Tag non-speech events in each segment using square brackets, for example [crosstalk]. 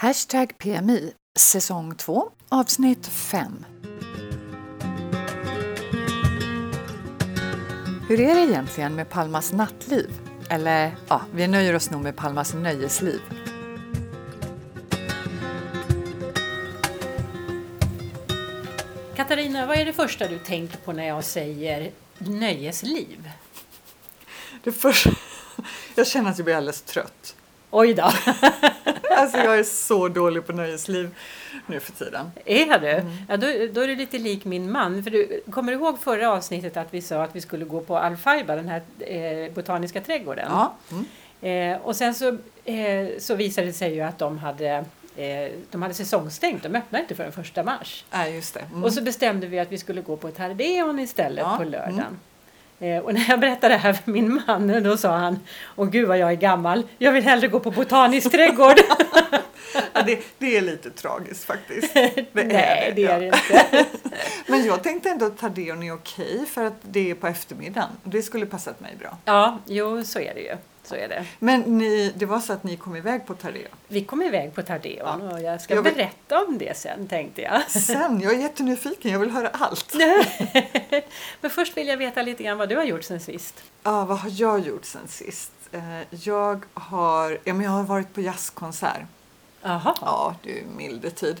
Hashtag PMI, säsong 2, avsnitt 5. Hur är det egentligen med Palmas nattliv? Eller ja, vi nöjer oss nog med Palmas nöjesliv. Katarina, vad är det första du tänker på när jag säger nöjesliv? Det första, [laughs] jag känner att jag blir alldeles trött. Oj då! [laughs] Alltså jag är så dålig på nöjesliv nu för tiden. Är du? Mm. Ja, då, då, är du lite lik min man. För du, kommer du ihåg förra avsnittet att vi sa att vi skulle gå på Alfaiba, den här eh, botaniska trädgården? Ja. Mm. Eh, och sen så, eh, så visade det sig ju att de hade eh, de hade säsongstängt, de öppnade inte förrän första mars. Ja, just det. Mm. Och så bestämde vi att vi skulle gå på ett Hardeon istället ja. på lördagen. Eh, och när jag berättade det här för min man då sa han Åh gud vad jag är gammal, jag vill hellre gå på botanisk trädgård. [laughs] ja, det, det, är lite tragiskt faktiskt. [laughs] Det Nej, är det, det är det inte. [laughs] Men jag tänkte ändå att Tadeon är okej för att det är på eftermiddagen. Det skulle passat mig bra. Ja, jo så är det ju. Så är det. Men ni, det var så att ni kom iväg på Tardeon? Vi kom iväg på Tardeon ja. och jag ska jag vill... berätta om det sen tänkte jag. Sen? Jag är jättenyfiken, jag vill höra allt. [laughs] Men först vill jag veta lite grann vad du har gjort sen sist. Ja, vad har jag gjort sen sist? Eh, jag har, ja, men jag har varit på jazzkonsert. Aha. Ja, det är milde tid.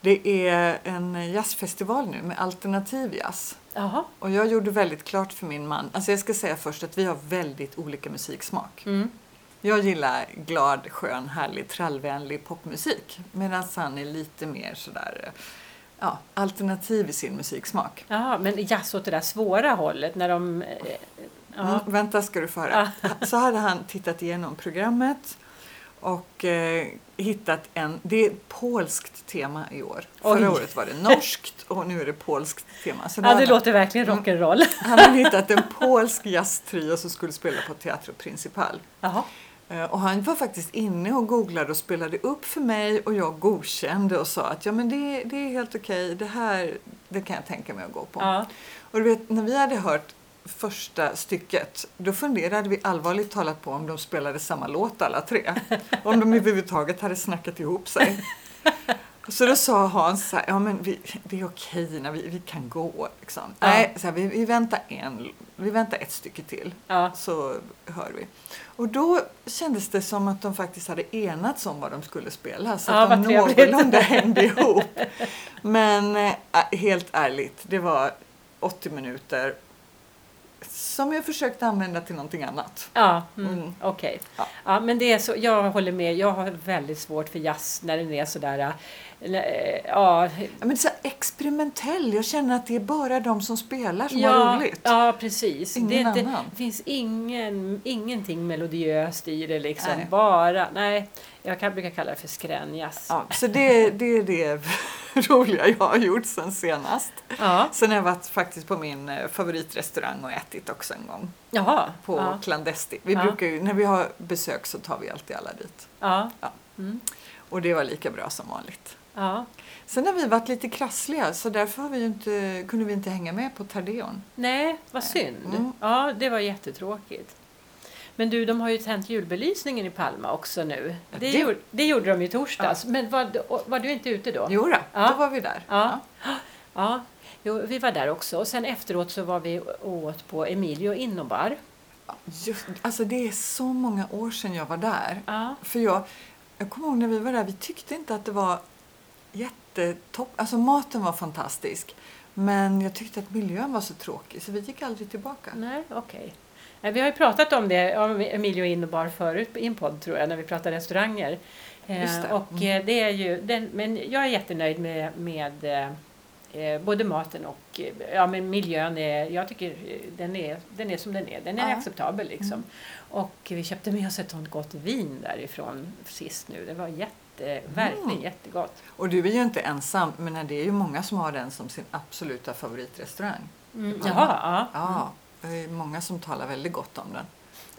Det är en jazzfestival nu med alternativ jazz. Aha. Och jag gjorde väldigt klart för min man, alltså jag ska säga först att vi har väldigt olika musiksmak. Mm. Jag gillar glad, skön, härlig, trallvänlig popmusik medan han är lite mer sådär ja, alternativ i sin musiksmak. Jaha, men jazz åt det där svåra hållet när de... Eh, ja. mm, vänta ska du få höra. Så hade han tittat igenom programmet och eh, hittat en, det är polskt tema i år. Oj. Förra året var det norskt och nu är det polskt tema. Så ja, det låter verkligen rock'n'roll. Han hade hittat en polsk jazztrio som skulle spela på Teatro Principal. Jaha. Eh, och han var faktiskt inne och googlade och spelade upp för mig och jag godkände och sa att ja men det, det är helt okej, det här det kan jag tänka mig att gå på. Ja. Och du vet, när vi hade hört första stycket, då funderade vi allvarligt talat på om de spelade samma låt alla tre. om de överhuvudtaget hade snackat ihop sig. Så då sa Hans så här, ja men vi, det är okej när vi, vi kan gå. Liksom. Ja. Nej, så här, vi, vi, väntar en, vi väntar ett stycke till ja. så hör vi. Och då kändes det som att de faktiskt hade enats om vad de skulle spela så ja, att de någorlunda hängde ihop. Men äh, helt ärligt, det var 80 minuter som jag försökte använda till någonting annat. Ja, mm, mm. okej. Okay. Ja. ja. men det är så, jag håller med. Jag har väldigt svårt för jazz när den är sådär ja. Men så experimentell. Jag känner att det är bara de som spelar som ja, har roligt. Ja, precis. Ingen det, annan. det finns ingen, ingenting melodiöst i det. Liksom. Nej. Bara, nej, jag kan, brukar kalla det för skränjazz. Ja, så det, det är det [laughs] roliga jag har gjort sen senast. Ja. Sen har jag varit faktiskt på min eh, favoritrestaurang och ätit också en gång. Jaha. På ja. Clandesti. Vi brukar ju, när vi har besök så tar vi alltid alla dit. Ja. ja. Mm. Och det var lika bra som vanligt. Ja. Sen har vi varit lite krassliga så därför har vi inte, kunde vi inte hänga med på Tardeon. Nej, vad synd. Mm. Ja, det var jättetråkigt. Men du, de har ju tänt julbelysningen i Palma också nu. Det, det... Gjorde, det gjorde de i torsdags. Ja. Men var, var, du inte ute då? Jo då, ja. då var vi där. Ja. ja. ja. Jo, vi var där också. Och sen efteråt så var vi åt på Emilio Innobar. Just, alltså det är så många år sedan jag var där. Ja. För jag, jag kommer ihåg när vi var där, vi tyckte inte att det var jättetopp. Alltså maten var fantastisk. Men jag tyckte att miljön var så tråkig så vi gick aldrig tillbaka. Nej, okej. Okay. Vi har ju pratat om det, om Emilio Innobar förut i en podd tror jag, när vi pratade restauranger. Just det. Och mm. det är ju, den, men jag är jättenöjd med, med eh, både maten och ja, men miljön. Är, jag tycker den är, den är som den är. Den är ja. acceptabel liksom. Mm. Och vi köpte med oss ett sånt gott vin därifrån sist nu. Det var jätte jätte, verkligen mm. jättegott. Och du är ju inte ensam, men det är ju många som har den som sin absoluta favoritrestaurang. Mm. Jaha, ja. ja. Det är många som talar väldigt gott om den.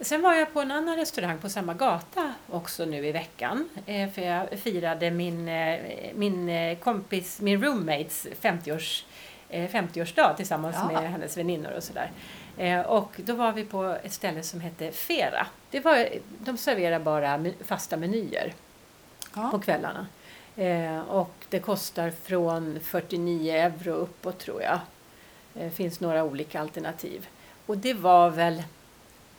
Sen var jag på en annan restaurang på samma gata också nu i veckan. Eh, för jag firade min, eh, min eh, kompis, min roommates 50-års 50-årsdag tillsammans ja. med hennes väninnor och sådär. Och då var vi på ett ställe som hette Fera. Det var, de serverar bara fasta menyer. Ja. på kvällarna. Eh, och det kostar från 49 euro uppåt tror jag. Det finns några olika alternativ. Och det var väl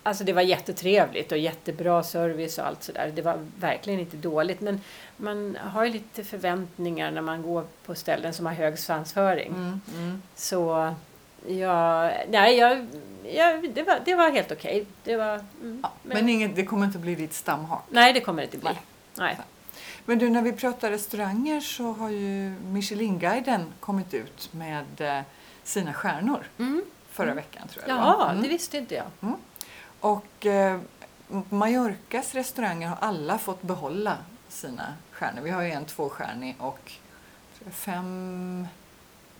Alltså det var jättetrevligt och jättebra service och allt sådär. Det var verkligen inte dåligt men man har ju lite förväntningar när man går på ställen som har hög svansföring. Mm, mm. Så ja, nej, jag, jag, det, var, det var helt okej. Det var, mm, Ja, men inget, det kommer inte bli ditt stamhak. nej, det kommer det inte bli. Nej. Nej. Men du, när vi pratar restauranger så har ju Michelin-guiden kommit ut med eh, sina stjärnor Mm. förra veckan tror jag. Jaha, Mm. det visste inte jag. Och eh, Mallorcas restauranger har alla fått behålla sina stjärnor. Vi har ju en tvåstjärnig och fem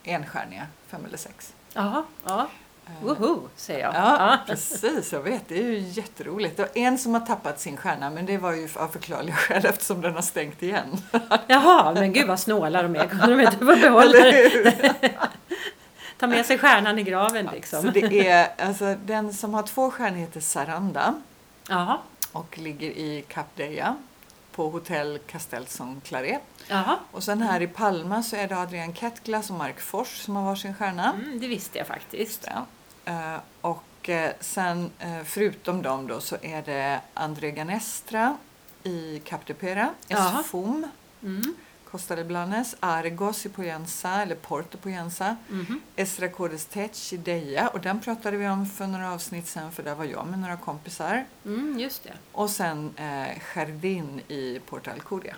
enstjärniga, fem eller sex. Jaha, ja. Eh, Woho, säger jag. Ja, precis. Jag vet. Det är ju jätteroligt. Det var en som har tappat sin stjärna, men det var ju av förklarliga [laughs] skäl eftersom den har stängt igen. [laughs] Jaha, men gud vad snåla de är. Kunde de inte få behålla hur? [laughs] Ta med sig stjärnan i graven liksom. Så det är, alltså, den som har två stjärnor heter Saranda Jaha, och ligger i Cap Deia på hotell Castelson Claret. jaha. Och sen här i Palma så är det Adrian Kettglas och Mark Fors som har varsin stjärna. Mm, det visste jag faktiskt. Eh, och eh, sen eh, förutom dem då så är det André Ganestra i Cap de Pera. Esfum, Mm. Costa de Blanes, Argos i Poyensa, eller Porto Poyensa, Mhm. Esra Codes Tech i Deja och den pratade vi om för några avsnitt sen för där var jag med några kompisar. Mm, just det. Och sen eh, Jardin i Porto Alcudia.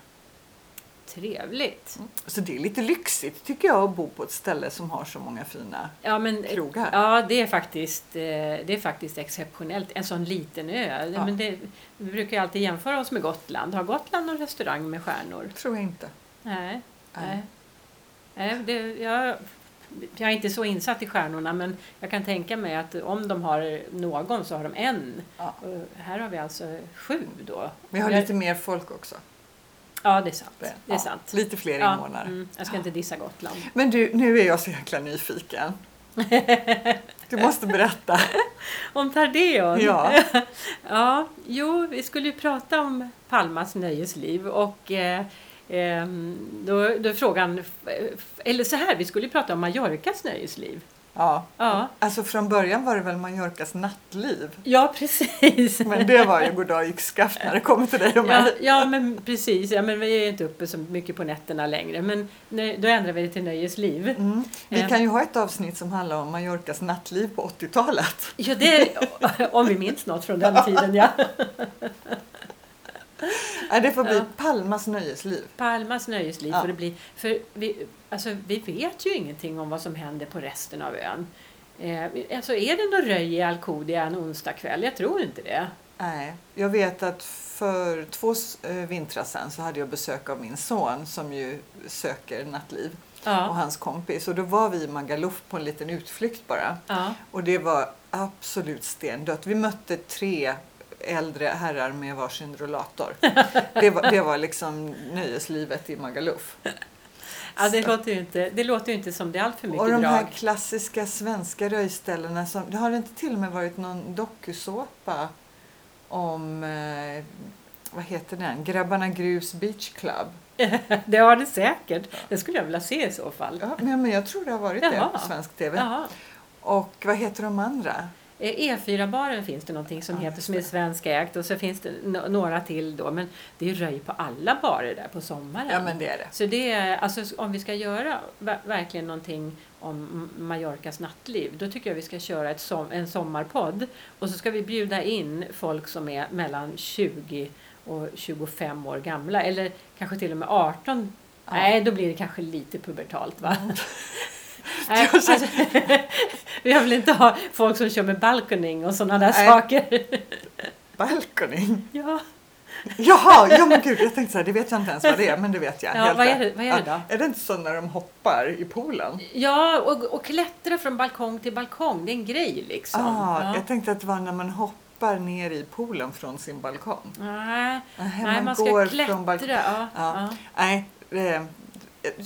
Trevligt. Så det är lite lyxigt tycker jag att bo på ett ställe som har så många fina Ja, men, krogar. ja det, är faktiskt, eh, det är faktiskt exceptionellt. En sån liten ö. Ja. Men det, vi brukar ju alltid jämföra oss med Gotland. Har Gotland någon restaurang med stjärnor? Tror jag inte. Nej. Nej. Nej. Det, jag, jag är inte så insatt i stjärnorna men jag kan tänka mig att om de har någon så har de en. Ja. Här har vi alltså sju då. Vi har lite mer folk också. Ja, det är sant. Det- Det är ja, sant. Lite fler Ja, invånare. mm, jag ska inte dissa Gotland. Men du, nu är jag så jäkla nyfiken. [laughs] Du måste berätta. [laughs] Om Tardeon? Ja. [laughs] ja, jo, vi skulle ju prata om Palmas nöjesliv och eh, då, då är frågan, eller så här, vi skulle ju prata om Mallorcas nöjesliv. Ja. Ja, Alltså från början var det väl Mallorcas nattliv. ja precis. Men det var ju goddag yxskaft när det kommer till dig och Ja, mig. ja, men precis. Ja, men vi är inte uppe så mycket på nätterna längre. Men då ändrar vi det till nöjesliv. Mm. Vi Eh. kan ju ha ett avsnitt som handlar om Mallorcas nattliv på 80-talet. Ja, det, om vi minns något från den tiden, ja. [laughs] Nej, det får bli Ja. Palmas nöjesliv. Palmas nöjesliv Ja. får det bli. För vi, alltså, vi vet ju ingenting om vad som händer på resten av ön. Eh, alltså, är det någon röj i Alcudia en onsdag kväll? Jag tror inte det. Nej, jag vet att för två eh, vintrar sedan så hade jag besök av min son som ju söker nattliv och Ja, hans kompis. Och då var vi i Magaluf på en liten utflykt bara. ja. Och det var absolut stendött. Vi mötte tre äldre herrar med varsin rollator. Det var, det var liksom nöjeslivet i Magaluf. ja det, låter ju inte, det låter ju inte som det är allt för mycket Och de här drag. klassiska svenska röjställena. Som, det har inte till och med varit någon dokusåpa om, eh, vad heter den? Grabbarna Grus Beach Club. [laughs] Det har det säkert. Det skulle jag vilja se i så fall. Ja, men, men jag tror det har varit det Jaha. på svensk TV. Jaha. Och vad heter de andra? Eh, E4-baren finns det någonting som heter som är svenskägt och så finns det några till då men det är röj på alla barer där på sommaren. Ja men det är det. Så det är, alltså om vi ska göra ver- verkligen någonting om Mallorcas nattliv då tycker jag vi ska köra ett som, en sommarpodd och så ska vi bjuda in folk som är mellan 20 och 25 år gamla eller kanske till och med 18 Ja. Nej, då blir det kanske lite pubertalt va? [laughs] Nej, alltså, vi har väl inte ha folk som kör med balkoning och sådana där Nej. saker. Balkoning. [laughs] ja, Jaha, ja men gud jag tänkte så här, det vet jag inte ens vad det är men det vet jag. ja vad, är det, vad är det då? Är det inte så när de hoppar i poolen? Ja, och, och klättra från balkong till balkong, det är en grej liksom. Ah, ja. Jag tänkte att det var när man hoppar ner i poolen från sin balkong. Nej, Nej, nej, man ska går klättra. från balkong. ja, Ja. Nej,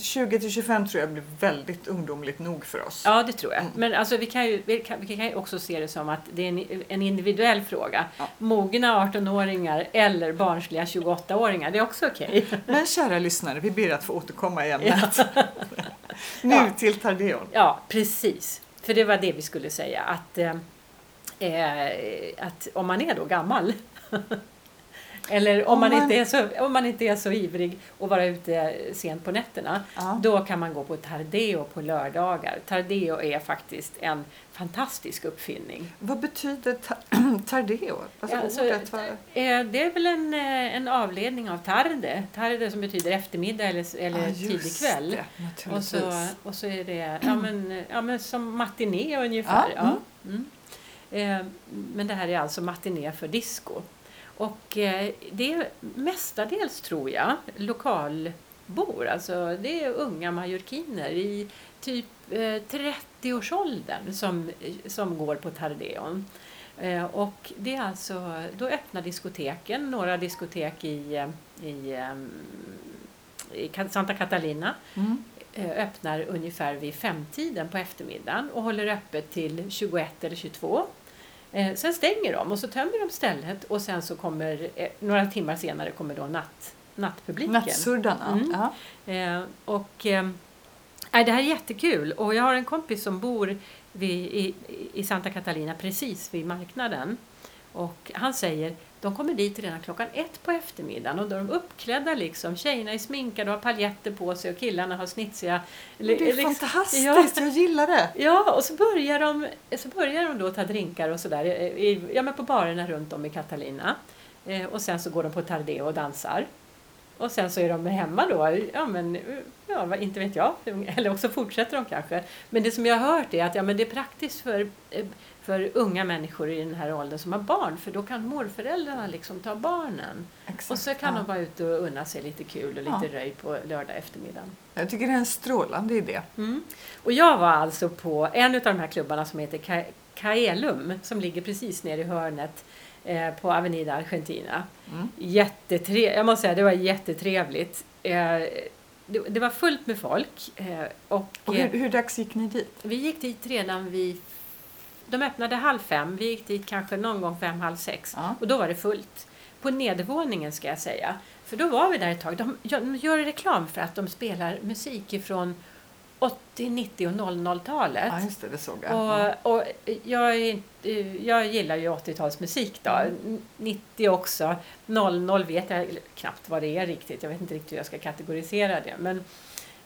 20 till 25 tror jag blir väldigt ungdomligt nog för oss. Ja, det tror jag. Mm. Men alltså, vi, kan ju, vi, kan, vi kan också se det som att det är en, en individuell fråga. Ja. Mogna 18-åringar eller barnsliga 28-åringar, det är också okej. Men kära lyssnare, vi ber att få återkomma i ämnet. [laughs] nu Ja. till Tardeon. Ja, precis. För det var det vi skulle säga. Att, eh, eh, att om man är då gammal [laughs] eller om, Om man, man- inte är så, om man inte är så ivrig att vara ute sent på nätterna Ja. då kan man gå på Tardeo på lördagar. Tardeo är faktiskt en fantastisk uppfinning. Vad betyder ta- [clears throat] Tardeo? Alltså Ja, ordet, vad... Eh, Det är väl en, eh, en avledning av tarde. Tarde som betyder eftermiddag eller, eller Ja, tidig kväll. det, Och så, och så är det ja, men, ja, men som matiné ungefär. Ja, Ja. Mm. Eh, men det här är alltså matiné för disco. Och eh, det är mestadels, tror jag, lokalbor. Alltså det är unga mallorquiner i typ eh, 30-årsåldern som, som går på Tardeon. Eh, och det är alltså, då öppnar diskoteken, några diskotek i, eh, i, i Santa Catalina Mm. eh, öppnar ungefär vid femtiden på eftermiddagen och håller öppet till 21 eller 22. Eh, sen stänger de och så tömmer de stället och sen så kommer, eh, några timmar senare kommer då natt, nattpubliken. Nattsurdarna. Mm. Ja. Eh, och, eh, det här är jättekul och jag har en kompis som bor vid, i, i Santa Catalina precis vid marknaden. Och han säger de kommer dit redan klockan ett på eftermiddagen och då är de uppklädda liksom. Tjejerna är sminkade och har paljetter på sig och killarna har snitsiga... Men det är liksom- fantastiskt, Ja. jag gillar det. Ja, och så börjar de, så börjar de då ta drinkar och sådär i- ja, men på barerna runt om i Catalina. Eh, och sen så går de på Tardeo och dansar. Och sen så är de hemma då, ja men, ja inte vet jag, eller också fortsätter de kanske. Men det som jag har hört är att ja, men det är praktiskt för, eh, för unga människor i den här åldern som har barn, för då kan morföräldrarna liksom ta barnen. Exakt. Och så kan ja. de vara ute och unna sig lite kul och lite Ja. röj på lördag eftermiddagen. Jag tycker det är en strålande idé. Mm. Och jag var alltså på en av de här klubbarna som heter Caelum som ligger precis nere i hörnet eh, på Avenida Argentina. Mm. Jättetre- jag måste säga det var jättetrevligt. Eh, det, det var fullt med folk eh, och, Och eh, hur, hur dags gick ni dit? vi gick dit redan vid de öppnade halv fem, vi gick dit kanske någon gång fem, halv sex. Ja. Och då var det fullt. På nedervåningen ska jag säga. För då var vi där ett tag. De gör, de gör reklam för att de spelar musik ifrån 80, 90 och 00-talet. Ja, just det, det såg jag. Ja. Och, och jag, jag gillar ju 80-talsmusik då. Mm. 90 också. 00 vet jag knappt vad det är riktigt. Jag vet inte riktigt hur jag ska kategorisera det. Men,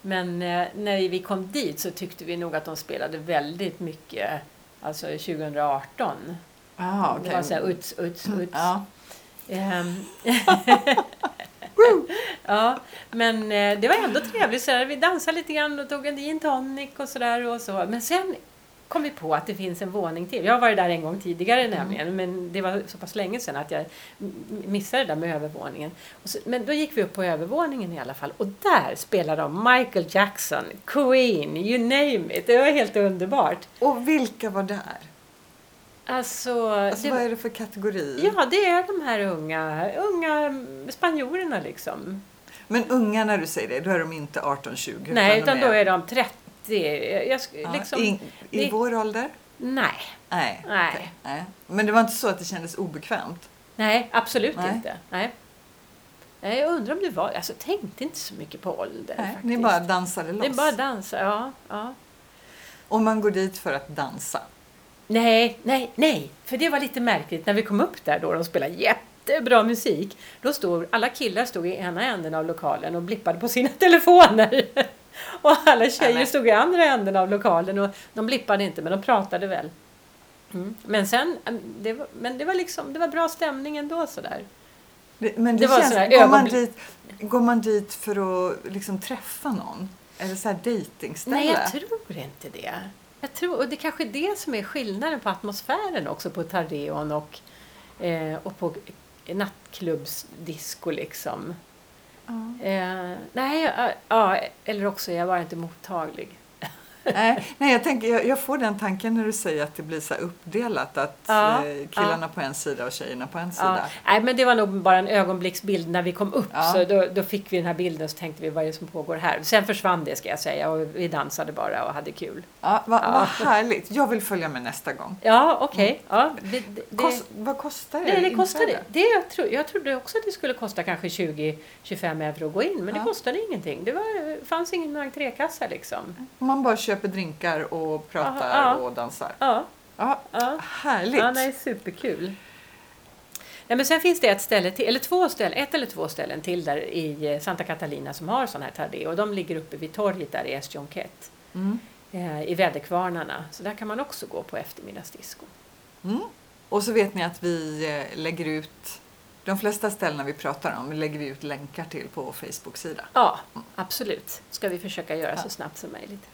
men eh, när vi kom dit så tyckte vi nog att de spelade väldigt mycket Alltså 2018. Ah, Det okej. var så här uts, uts, uts. Ja. [laughs] [laughs] [laughs] Ja, men eh, det var ändå trevligt. Så där. Vi dansade lite grann och tog en gin tonic och sådär. Och så. Men sen kom vi på att det finns en våning till. Jag har varit där en gång tidigare nämligen, men det var så pass länge sedan att jag missade det där med övervåningen. Så, men då gick vi upp på övervåningen i alla fall och där spelade de Michael Jackson, Queen, you name it. Det var helt underbart. Och vilka var där? Alltså, Alltså, det, vad är det för kategori? Ja, det är de här unga, unga spanjorerna liksom. Men unga när du säger det, då är de inte 18-20? Nej, de utan då är de 30. Jag, ja, liksom, i, I det- vår ålder? nej, Nej. Nej. okej, nej. Men det var inte så att det kändes obekvämt? nej, absolut Nej. inte. Nej. Nej, jag undrar om det var... Alltså, tänkte inte så mycket på ålder Nej, faktiskt. ni bara dansade loss? Det är bara dansa, ja. ja. Och man går dit för att dansa? Nej, nej, nej. För det var lite märkligt när vi kom upp där då och de spelade jättebra musik. Då stod alla killar stod i ena änden av lokalen och blippade på sina [laughs] telefoner. Och alla tjejer stod i andra änden av lokalen och de blippade inte men de pratade väl. Mm. Men sen, det var, men det var liksom, det var bra stämning ändå sådär. Det, men det, Det känns, sådär går, man dit, går man dit för att liksom träffa någon? Eller så här dejtingställe? Nej, jag tror inte det. Jag tror, och det är kanske är det som är skillnaden på atmosfären också på Tardeon och, eh, och på nattklubbsdisco liksom. Ja. Eh, nej, ja, eller också jag bara inte mottaglig. [laughs] Nej, nej jag, tänker, jag, jag får den tanken när du säger att det blir så uppdelat. Att Ja, eh, killarna på en sida och tjejerna på en Ja. sida. Nej, men det var nog bara en ögonblicksbild när vi kom upp. Ja. Så då, då fick vi den här bilden så tänkte vi vad är det som pågår här. Sen försvann det ska jag säga och vi dansade bara och hade kul. Ja, vad, Ja. vad härligt. Jag vill följa med nästa gång. Ja, okej. Ja, det, det, det, Kost, vad kostar det? nej, det kostade. inträde? Det, jag, tro, jag trodde också att det skulle kosta kanske 20-25 euro att gå in. Men Ja. det kostade ingenting. Det var, fanns ingen entrékassa liksom. Man bara köper drinkar och pratar ja. och dansar. Ja, Ja, ja. härligt. Ja, nej, superkul. Nej, men sen finns det ett ställe till, eller två ställen, ett eller två ställen till där i eh, Santa Catalina som har sån här tardé och de ligger uppe vid torget där i Estionquet Mm. eh, i väderkvarnarna. Så där kan man också gå på eftermiddagsdisco. Mm. Och så vet ni att vi eh, lägger ut de flesta ställena vi pratar om lägger vi ut länkar till på vår Facebook-sida. Ja, absolut. Ska vi försöka göra Ja. så snabbt som möjligt.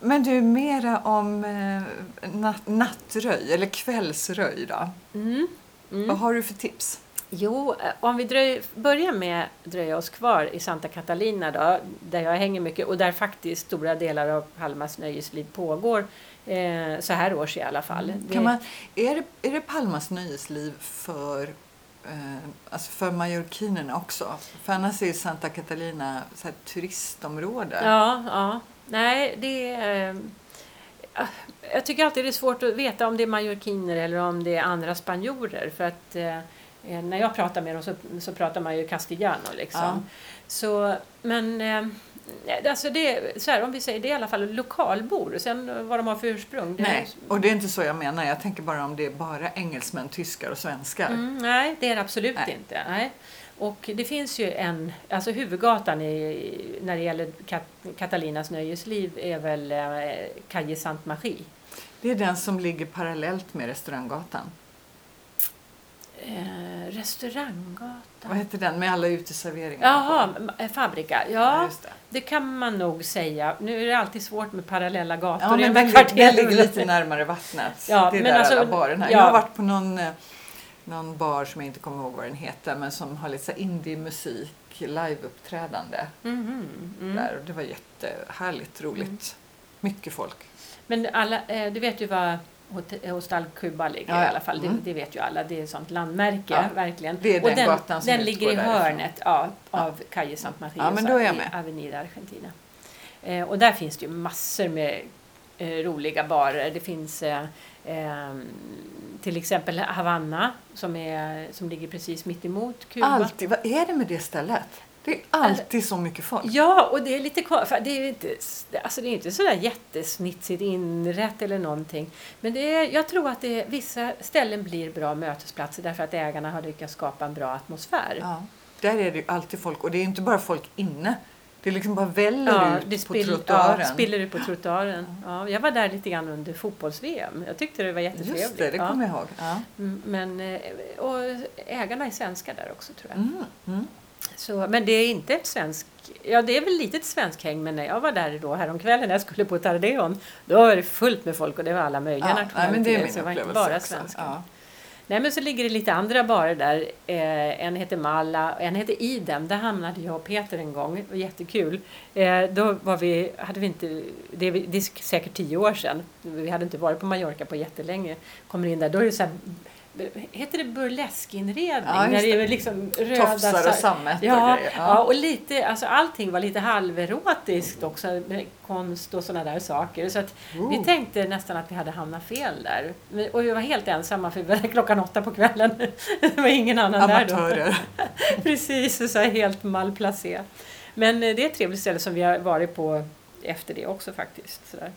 Men du, mera om eh, nat- nattröj eller kvällsröj då. Mm. Vad Mm. har du för tips? Jo, eh, om vi dröj, börjar med att dröja oss kvar i Santa Catalina då, där jag hänger mycket och där faktiskt stora delar av Palmas nöjesliv pågår, eh, så här års i alla fall. Det- Kan man, är, det, är det Palmas nöjesliv för, eh, alltså för majorkinerna också? För annars är Santa Catalina så turistområde. Ja, ja. Nej, det är... eh, Jag tycker alltid det är svårt att veta om det är majorkiner eller om det är andra spanjorer. För att eh, eh, när jag pratar med dem så, så pratar man ju castellano liksom. Ja. Så, men eh, alltså det, så här, om vi säger det är i alla fall lokalbor. Sen vad de har för ursprung. Det Nej, och det är inte så jag menar. Jag tänker bara om det är bara engelsmän, tyskar och svenskar. Mm, nej, det är det absolut Nej. inte. Nej. Och det finns ju en, alltså huvudgatan i, när det gäller Kat, Catalinas nöjesliv är väl eh, Calle Saint Marie. Det är den som ligger parallellt med restauranggatan. Eh, restauranggatan. Vad heter den med alla uteserveringar? Jaha, eh, Fabrika. Ja, Ja, det. det kan man nog säga. Nu är det alltid svårt med parallella gator Ja, men de den, här kvarteren. ligger lite närmare vattnet. Ja, det är men där alltså- alla barerna. ja. Jag har varit på någon, eh, någon bar som jag inte kommer ihåg vad den heter men som har lite här indie-musik, liveuppträdande Mhm, mm. där. Det var jättehärligt roligt. Mycket folk. Men alla, eh, du vet ju Hot- Hostal Cuba ligger Ja, ja. i alla fall. Mm. Det, det vet ju alla. Det är ett sånt landmärke, Ja. verkligen. Det är och den den, gatan som den ligger i hörnet ja, av Calle Sant Maria Ja. Avenida Argentina. Eh, och där finns det ju massor med eh, roliga barer. Det finns eh, ehm, till exempel Havanna som, är, som ligger precis mitt emot Kuba. Alltid. Vad är det med det stället? Det är alltid så mycket folk. Ja, och det är lite för det är ju inte, alltså det är inte sådär jättesnitsigt inrätt eller någonting. Men det är, jag tror att det, vissa ställen blir bra mötesplatser därför att ägarna har lyckats skapa en bra atmosfär. Ja. Där är det ju alltid folk och det är inte bara folk inne. Det är liksom bara väller Ja, ut det på spill, trottoaren. ja, spiller ut på trottoaren. Ja, jag var där lite grann under fotbolls-VM. Jag tyckte det var jättetrevligt. Just det, det ja. kommer jag ihåg. Ja. Mm, Men, eh, och ägarna är svenskar där också tror jag. Mm, mm. Så, men det är inte ett svensk... Ja, det är väl lite ett svenskt häng, men när jag var där då häromkvällen när jag skulle på Tardeon, då var det fullt med folk och det var alla möjliga Ja, nej, men det är min så det var inte bara svenskar. Ja. Nej, men så ligger det lite andra barer där. Eh, en heter Malla och en heter Idem. Där hamnade jag och Peter en gång. Det var jättekul. Eh, då var vi, hade vi inte, det är, det är säkert tio år sedan. Vi hade inte varit på Mallorca på jättelänge. Kommer in där, då är det så här, heter det burleskinredning? Ja, när det är liksom röda Tofsar så- och sammet och Ja, grejer. ja. och lite, alltså allting var lite halverotiskt också, med konst och sådana där saker. Så att vi Oh. tänkte nästan att vi hade hamnat fel där. Och vi var helt ensamma för vi var där klockan åtta på kvällen. [laughs] Det var ingen annan där Amatörer. då. [laughs] Precis, så här helt malplacé. Men eh, det är ett trevligt ställe som vi har varit på efter det också faktiskt. Sådär.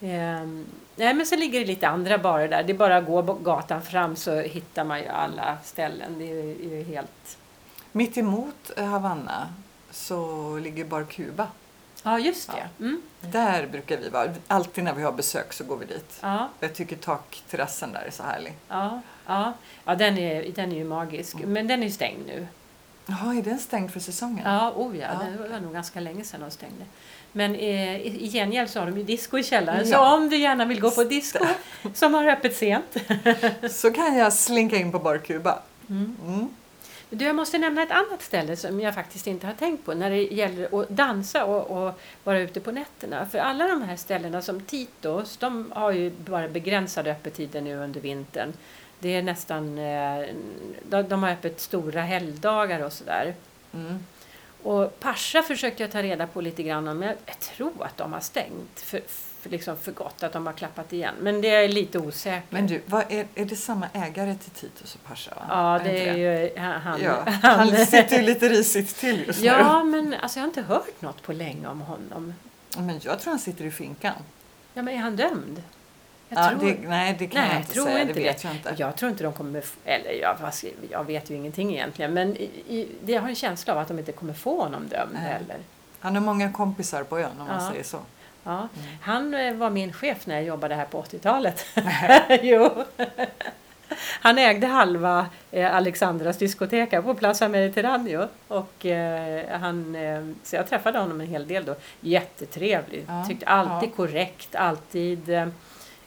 Ehm, nej, men så ligger det lite andra barer där. Det är bara att gå gatan fram så hittar man ju alla ställen. Det är ju helt... Mitt emot eh, Havanna så ligger Bar Cuba. Ja, just det. Mm. Där brukar vi vara. Alltid när vi har besök så går vi dit. Ja, Jag tycker takterrassen där är så härlig. ja, ja. ja den, är, den är ju magisk. Mm. Men den är ju stängd nu. Jaha, är den stängd för säsongen? Ja, oh ja, Ja. det var nog ganska länge sedan de stängde. Men eh, i gengäld så har de ju disco i källaren. Så Ja. om du gärna vill gå på disco som har öppet sent. [laughs] Så kan jag slinka in på Bar Cuba. Mm. Mm. Du, jag måste nämna ett annat ställe som jag faktiskt inte har tänkt på när det gäller att dansa och, och vara ute på nätterna. För alla de här ställena som Titos, de har ju bara begränsade öppettider nu under vintern. Det är nästan, eh, de, de har öppet stora helgdagar och sådär. Mm. Och Pascha försökte jag ta reda på lite grann men jag tror att de har stängt för, för, liksom för gott, att de har klappat igen. Men det är lite osäkert. Men du, är, är det samma ägare till Titus och Pascha? Va? ja, inte det är ju han. Ja, [laughs] han sitter ju lite risigt till just Ja, men alltså, jag har inte hört något på länge om honom. nu. Men jag tror han sitter i finkan. Ja, men är han dömd? Jag Ja, tror, det, nej, det kan nej, jag inte tror säga. inte det vet jag inte. Jag tror inte de kommer... Eller jag, jag vet ju ingenting egentligen. Men i, i, det- jag har en känsla av att de inte kommer få honom dömd Nej. heller. Han har många kompisar på ön om man Ja. säger så. Ja. Mm. Han eh, var min chef när jag jobbade här på 80-talet. [laughs] jo. Han ägde halva eh, Alexandras diskotek på Plaza Mediterraneo. Och, eh, han, eh, så jag träffade honom en hel del då. Jättetrevlig. Ja, Tyckte alltid ja. korrekt, alltid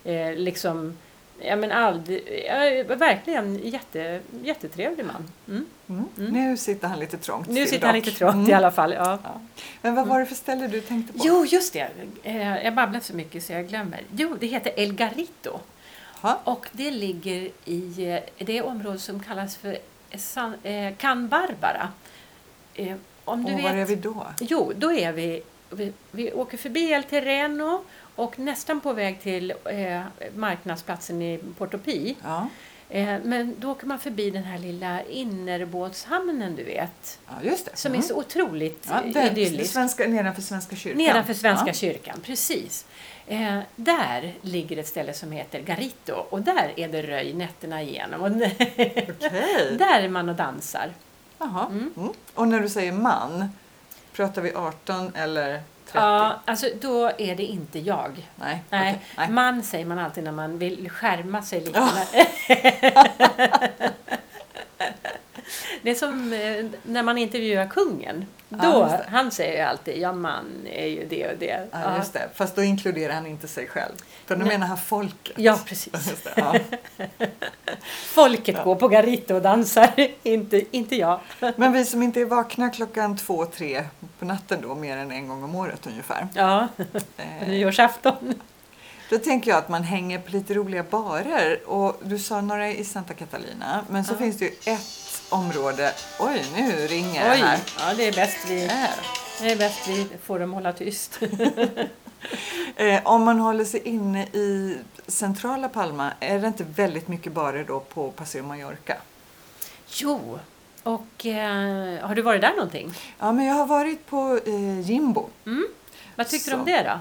eh, liksom Ja men aldrig, ja, verkligen jätte, jättetrevlig man. Mm. Mm. Mm. Nu sitter han lite trångt Nu sitter han dock. lite trångt Mm. i alla fall. Ja. Ja. Men vad var det för ställe du tänkte på? Jo, just det. Eh, Jag babblar så mycket så jag glömmer. Jo, det heter El Garrito. Ha? Och det ligger i eh, det område som kallas för San, eh, Can Barbara. Eh, om du och vet, var är vi då? Jo, då är vi, vi, vi åker förbi El Terreno och nästan på väg till eh, marknadsplatsen i Portopi. Ja, Eh, men då åker man förbi den här lilla innerbåtshamnen, du vet. ja just det. Som Mm. är så otroligt ja, den, idyllisk. svenska, nedanför Svenska kyrkan. Nedanför Svenska ja. kyrkan, precis. Eh, där ligger ett ställe som heter Garito och där är det röj nätterna igenom. Och [laughs] Okej. där är man och dansar. Jaha. Mm. Mm. Och när du säger man, pratar vi 18 eller 30? Ja, alltså då är det inte jag. Nej. Nej, okej. Nej. man säger man alltid när man vill skärma sig lite. Ja. [laughs] det är som eh, när man intervjuar kungen. Ja, Då, det. han säger ju alltid, ja man är ju det och det. Ja, just det. Fast då inkluderar han inte sig själv. För då Nej. menar han folket. Ja, precis. [laughs] Det, ja. [laughs] Folket Ja. går på Garito och dansar, [laughs] inte, inte jag. Men vi som inte är vakna klockan två, tre på natten då, mer än en gång om året ungefär. Ja, Eh, nyårsafton. Då tänker jag att man hänger på lite roliga barer. Och du sa några i Santa Catalina. Men så Ja. finns det ju ett område. Oj, nu ringer det Oj, här. ja, det är bäst vi, det är bäst vi får dem hålla tyst. [laughs] Eh, om man håller sig inne i centrala Palma, är det inte väldigt mycket barer då på Paseo Mallorca? Jo, och eh, har du varit där någonting? Ja, men jag har varit på eh, Jimbo. Mm? Vad tyckte du om det då?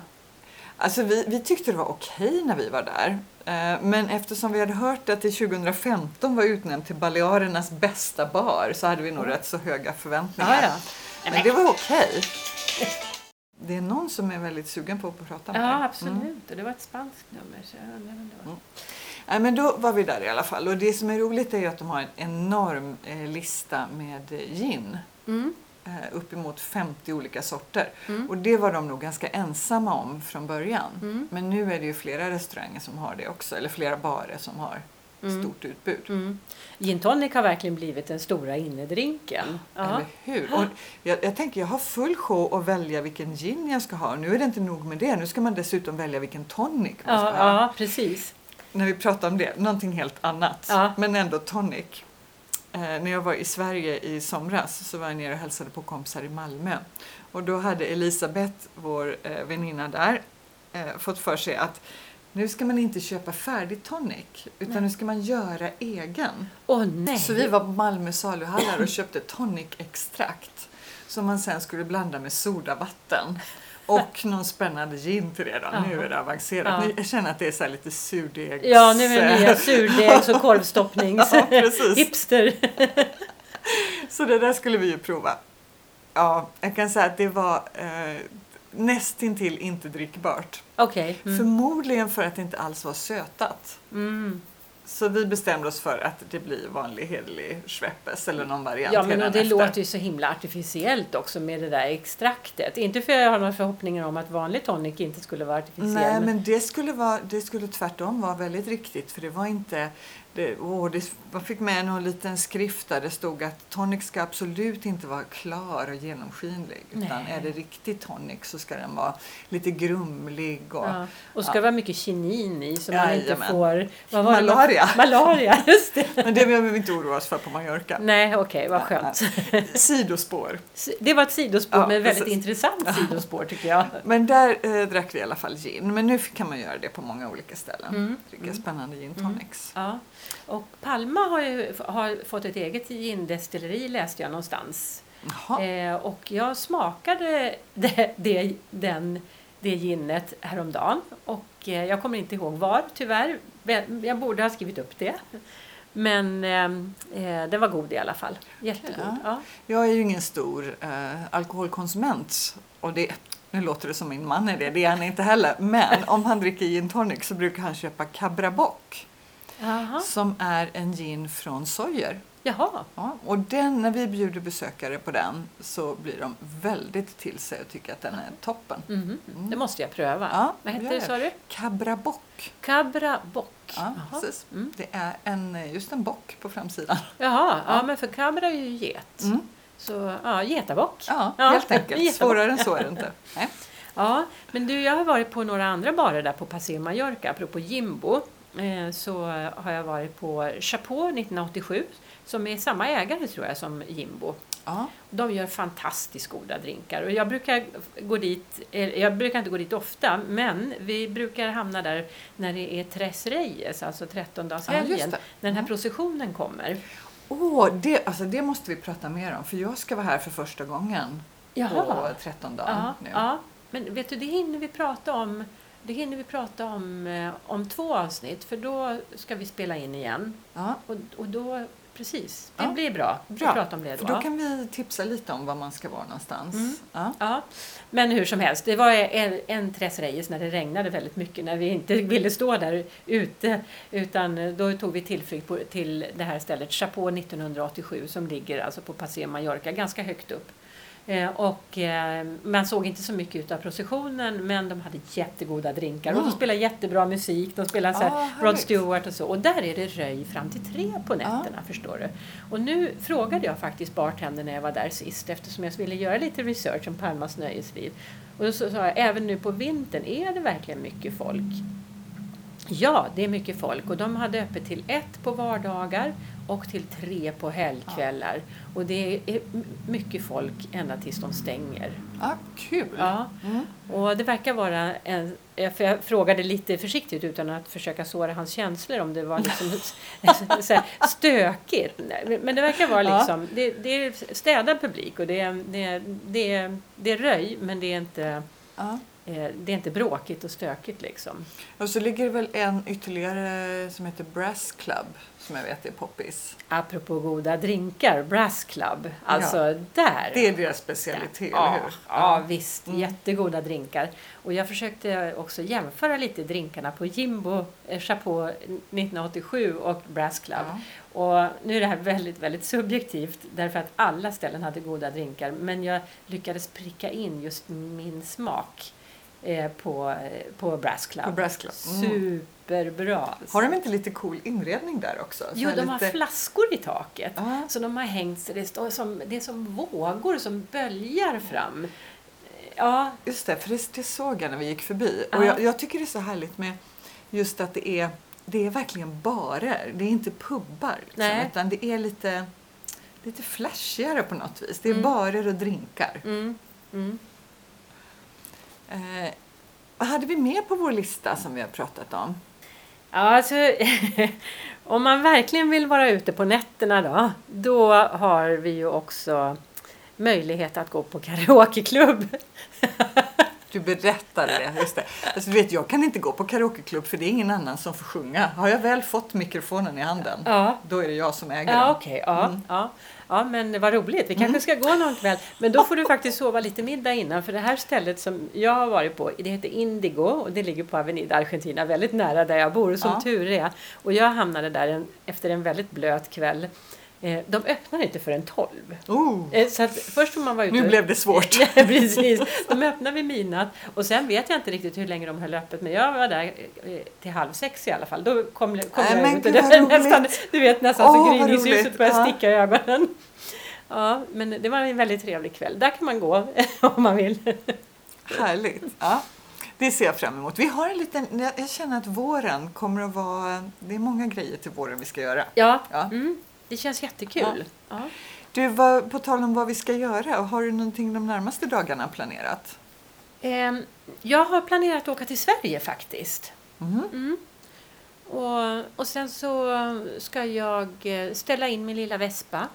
Alltså vi, vi tyckte det var okej när vi var där. Eh, Men eftersom vi hade hört att det 2015 var utnämnt till Balearernas bästa bar så hade vi nog rätt så höga förväntningar. Ja, ja. Men det var okej. Det är någon som är väldigt sugen på att prata med Ja, dig. absolut. Mm. Och det var ett spanskt nummer. Så jag undrar vem det var. Nej, men då var vi där i alla fall. Och det som är roligt är att de har en enorm eh, lista med eh, gin. Mm. Eh, uppemot 50 olika sorter. Mm. Och det var de nog ganska ensamma om från början. Mm. Men nu är det ju flera restauranger som har det också. Eller flera barer som har Mm. stort utbud. Mm. Gin tonic har verkligen blivit den stora innedrinken. Ja. Eller hur? Och jag, jag tänker, jag har full show att välja vilken gin jag ska ha. Nu är det inte nog med det. Nu ska man dessutom välja vilken tonic man ska Ja, ha. ja, precis. När vi pratar om det, någonting helt annat. Ja. Men ändå tonic. Eh, när jag var i Sverige i somras så var jag nere och hälsade på kompisar i Malmö. Och då hade Elisabeth, vår eh, väninna där, eh, fått för sig att nu ska man inte köpa färdig tonic utan Nej. nu ska man göra egen. Åh nej! Så vi var på Malmö saluhallar och köpte tonic-extrakt som man sen skulle blanda med sodavatten. Och någon spännande gin till det då. Nu är det avancerat. Ja. Nu- Jag känner att det är så lite surdegs... Ja, nu är det nya [laughs] surdegs och korvstoppnings... Ja, precis. Hipster. [laughs] Så det där skulle vi ju prova. Ja, jag kan säga att det var eh, nästintill inte drickbart. Okej. Mm. Förmodligen för att det inte alls var sötat. Mm. Så vi bestämde oss för att det blir vanlig hederlig Schweppes eller någon variant Ja, men och det hädanefter. låter ju så himla artificiellt också med det där extraktet. Inte för att jag har några förhoppningar om att vanlig tonic inte skulle vara artificiell. Nej, men det skulle, vara, det skulle tvärtom vara väldigt riktigt för det var inte Det, åh, det, man fick med någon liten skrift där det stod att tonic ska absolut inte vara klar och genomskinlig. Utan Nej. är det riktig tonic så ska den vara lite grumlig. Och, Ja. Och ska Ja. det vara mycket kinin i så man inte Jajamän. får vad var det? Malaria. [laughs] Malaria, just det. Men det behöver vi inte oroa oss för på Mallorca. Nej, okej, vad skönt. Sidospår. Det var ett sidospår, Ja, men väldigt precis. intressant sidospår tycker jag. Men där eh, drack vi i alla fall gin. Men nu kan man göra det på många olika ställen. Mm. Dricka spännande gin tonics. Ja. Och Palma har ju har fått ett eget gindestilleri läste jag någonstans. Eh, och jag smakade [laughs] det, det, den, det ginnet häromdagen. Och eh, jag kommer inte ihåg var tyvärr. Jag borde ha skrivit upp det. Men eh, eh, den var god i alla fall. Jättegod. Ja. Ja. Jag är ju ingen stor eh, alkoholkonsument. Och det, nu låter det som min man är det, det är han inte heller. Men om han dricker gin tonic så brukar han köpa Cabra Bock. Jaha. Som är en gin från Sojer. Jaha. Ja, och den, när vi bjuder besökare på den så blir de väldigt till sig och tycker att den är toppen. Mhm. Det måste jag pröva. Ja, Vad hette det sa du? Cabra Bock. Cabra bock. Ja, precis. Mm. Det är en, just en bock på framsidan. Jaha, ja. Ja. men för cabra är ju get. Mm. Så ja, getabock. Ja, Ja, helt enkelt. [laughs] Svårare än så är det inte. [laughs] Nej. Ja, men du, jag har varit på några andra barer där på Passé Mallorca, apropå Jimbo. Eh, så har jag varit på Chapeau 1987 som är samma ägare tror jag som Jimbo. Ja. De gör fantastiskt goda drinkar och jag brukar gå dit, eh, jag brukar inte gå dit ofta, men vi brukar hamna där när det är Tres Reyes, alltså Ja, trettondagshelgen, det. när den här processionen kommer. Åh, det, alltså det måste vi prata mer om för jag ska vara här för första gången på 13 dagen Ja, nu. ja, men vet du, det hinner vi prata om det hinner vi prata om eh, om två avsnitt för då ska vi spela in igen. Ja, Och, och då, precis, det Ja. blir bra, Bra, att prata om det då. för då kan vi tipsa lite om var man ska vara någonstans. Mm. Ja. Ja, men hur som helst, det var en, en Tres Reyes när det regnade väldigt mycket när vi inte ville stå där ute utan då tog vi tillflykt till det här stället Chapeau 1987 som ligger alltså på Passé Mallorca ganska högt upp. Eh, och eh, man såg inte så mycket utav processionen men de hade jättegoda drinkar och de Mm. spelade jättebra musik. De spelade så Ah, här, härligt. Rod Stewart och så. Och där är det röj fram till tre på nätterna förstår du. Och nu frågade jag faktiskt bartendern när jag var där sist eftersom jag ville göra lite research om Palmas nöjesliv. Och då sa jag, även nu på vintern, är det verkligen mycket folk? Ja, det är mycket folk och de hade öppet till ett på vardagar och till tre på helgkvällar. Och det är mycket folk ända tills de stänger. Ja, kul! Ja. Mm. Och det verkar vara en... För jag frågade lite försiktigt utan att försöka såra hans känslor om det var liksom [laughs] så här stökigt. Men det verkar vara Ja. liksom... Det, det är städad publik och det är, det, är, det, är, det är röj men det är inte... Ja. Eh, Det är inte bråkigt och stökigt liksom. Och så ligger det väl en ytterligare som heter Brass Club som jag vet är poppis. Apropå goda drinkar, Brass Club. Alltså där. Det är deras specialitet, ja, eller hur? Ja, visst. Mm. Jättegoda drinkar. Och jag försökte också jämföra lite drinkarna på Jimbo eh, Chapeau 1987 och Brass Club. Ja. Och nu är det här väldigt, väldigt subjektivt därför att alla ställen hade goda drinkar. Men jag lyckades pricka in just min smak på, eh, på Brass Club. På Brass Club. Mm. Superbra. Har de inte lite cool inredning där också? Så Jo, de har lite... flaskor i taket. Ja. Så de har hängt sig. Det, står som, det är som vågor som böljar fram. Ja, Just det, för det, det såg jag när vi gick förbi. Ja. Och jag, jag tycker det är så härligt med just att det är, det är verkligen barer. Det är inte pubbar. Liksom, utan det är lite, lite flashigare på något vis. Det är Mm. barer och drinkar. mm, mm. Eh, vad hade vi mer på vår lista som vi har pratat om? Ja, alltså, [laughs] om man verkligen vill vara ute på nätterna då, då har vi ju också möjlighet att gå på karaokeklubb. [laughs] Du berättade det. Just det. Alltså, du vet, jag kan inte gå på karaokeklubb för det är ingen annan som får sjunga. Har jag väl fått mikrofonen i handen, Ja, då är det jag som äger ja den. okej. ja, Mm. ja. Ja, men vad roligt. Vi kanske ska gå någon kväll. Men då får du [laughs] faktiskt sova lite middag innan. För det här stället som jag har varit på, det heter Indigo och det ligger på Avenida Argentina, väldigt nära där jag bor, som Ja. tur är. Och jag hamnade där en, efter en väldigt blöt kväll de öppnar inte förrän 12. Oh, Eh, så först får man vara ute nu blev det svårt. [laughs] Precis. De öppnar vid midnatt och sen vet jag inte riktigt hur länge de höll öppet men jag var där eh, till halv sex i alla fall. Då kom, kom Nej, jag ut och det, roligt. nästan, du vet nästan Åh, så gryningsljuset började Ja. sticka i ögonen. Ja, men det var en väldigt trevlig kväll. Där kan man gå [laughs] om man vill. Härligt. Ja, det ser jag fram emot. Vi har en liten, jag jag känner att våren kommer att vara... Det är många grejer till våren vi ska göra. Ja, Ja. Mm, det känns jättekul. Ja. Du, vad, på tal om vad vi ska göra, har du någonting de närmaste dagarna planerat? Ehm, jag har planerat att åka till Sverige faktiskt. Mhm. Mm. Och, och sen så ska jag eh, ställa in min lilla vespa.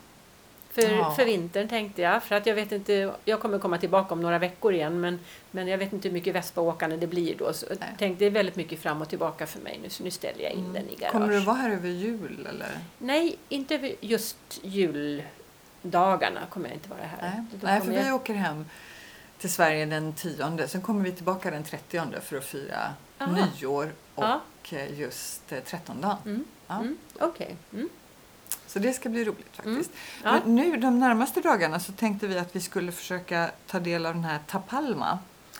För, Ja. för vintern tänkte jag. För att jag vet inte, jag kommer komma tillbaka om några veckor igen. Men, men jag vet inte hur mycket vespaåkande det blir då. Så jag tänkte det är väldigt mycket fram och tillbaka för mig nu. Så nu ställer jag in den i garage. Kommer du vara här över jul eller? Nej, inte just juldagarna kommer jag inte vara här. Nej, Nej för kommer vi jag- åker hem till Sverige den 10. Sen kommer vi tillbaka den 30 för att fira Aha. nyår och Ja. eh, just eh, 13 dagen. Mm. Ja. Mm. Okej. Mm. Så det ska bli roligt faktiskt. Ja. Men nu de närmaste dagarna så tänkte vi att vi skulle försöka ta del av den här Tapalma.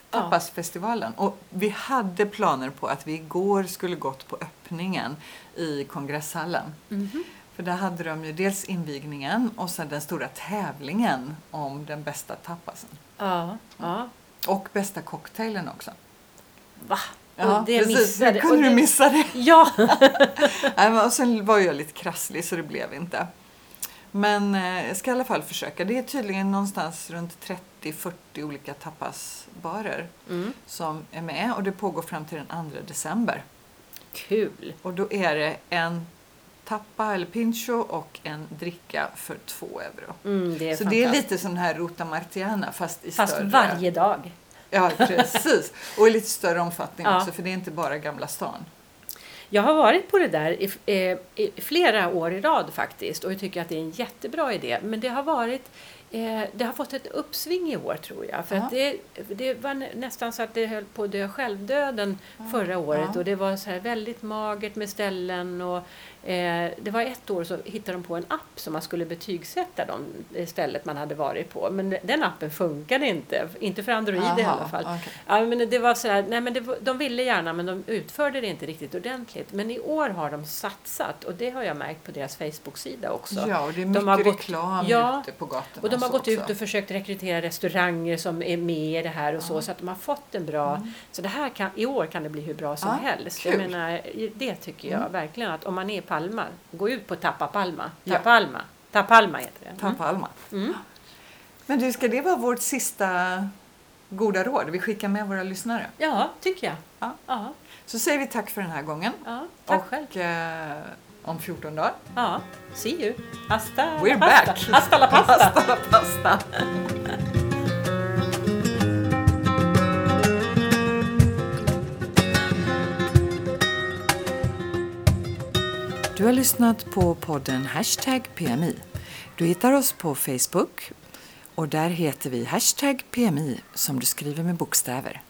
Tapasfestivalen. Och vi hade planer på att vi igår skulle gått på öppningen i kongresshallen. Mhm. För där hade de ju dels invigningen och sen den stora tävlingen om den bästa tapasen. Ja. ja. Och bästa cocktailen också. Va? Ja, det precis. missade. Hur kunde och du det- missa det? [laughs] Ja. [laughs] Nej, och sen var jag lite krasslig så det blev inte. Men eh, jag ska i alla fall försöka. Det är tydligen någonstans runt 30-40 olika tapasbarer Mm. som är med och det pågår fram till den 2 december. Kul. Och då är det en tappa eller pincho och en dricka för 2 euro. Mm, det så det är lite sån här Ruta Martiana fast i Fast större... varje dag. Ja, precis. Och i lite större omfattning Ja. också för det är inte bara Gamla stan. Jag har varit på det där i, eh, i flera år i rad faktiskt och jag tycker att det är en jättebra idé. Men det har varit eh, det har fått ett uppsving i år tror jag. För Ja. det, det var nä- nästan så att det höll på att dö självdöden förra året ja. och det var så här väldigt magert med ställen och eh, det var ett år så hittade de på en app som man skulle betygsätta de eh, stället man hade varit på. Men den appen funkade inte, inte för Android i Aha, alla fall. okej. Ja, men det var så här, nej, men det, de ville gärna men de utförde det inte riktigt ordentligt. Men i år har de satsat och det har jag märkt på deras Facebook-sida också. Ja, och det är De mycket har gått- reklam Ja, ute på gatorna. Och de har gått ut och försökt rekrytera restauranger som är med i det här och så, så att de har fått en bra... Så det här kan, i år kan det bli hur bra som Mm. Ja, helst. kul. Jag menar, det tycker jag Mm. verkligen att om man är i Palma, gå ut på Tappa Palma. Ja. Tapalma. Tapalma heter det. Mm. Palma. Mm. Men du, ska det vara vårt sista goda råd vi skickar med våra lyssnare? Ja, tycker jag. Ja. Ja, Så säger vi tack för den här gången. ja tack själv. och eh, om 14 dagar. Ja, see you. Hasta We're pasta. back. Hasta la pasta. [laughs] Hasta la pasta. Du har lyssnat på podden Hashtag PMI. Du hittar oss på Facebook och där heter vi Hashtag PMI som du skriver med bokstäver.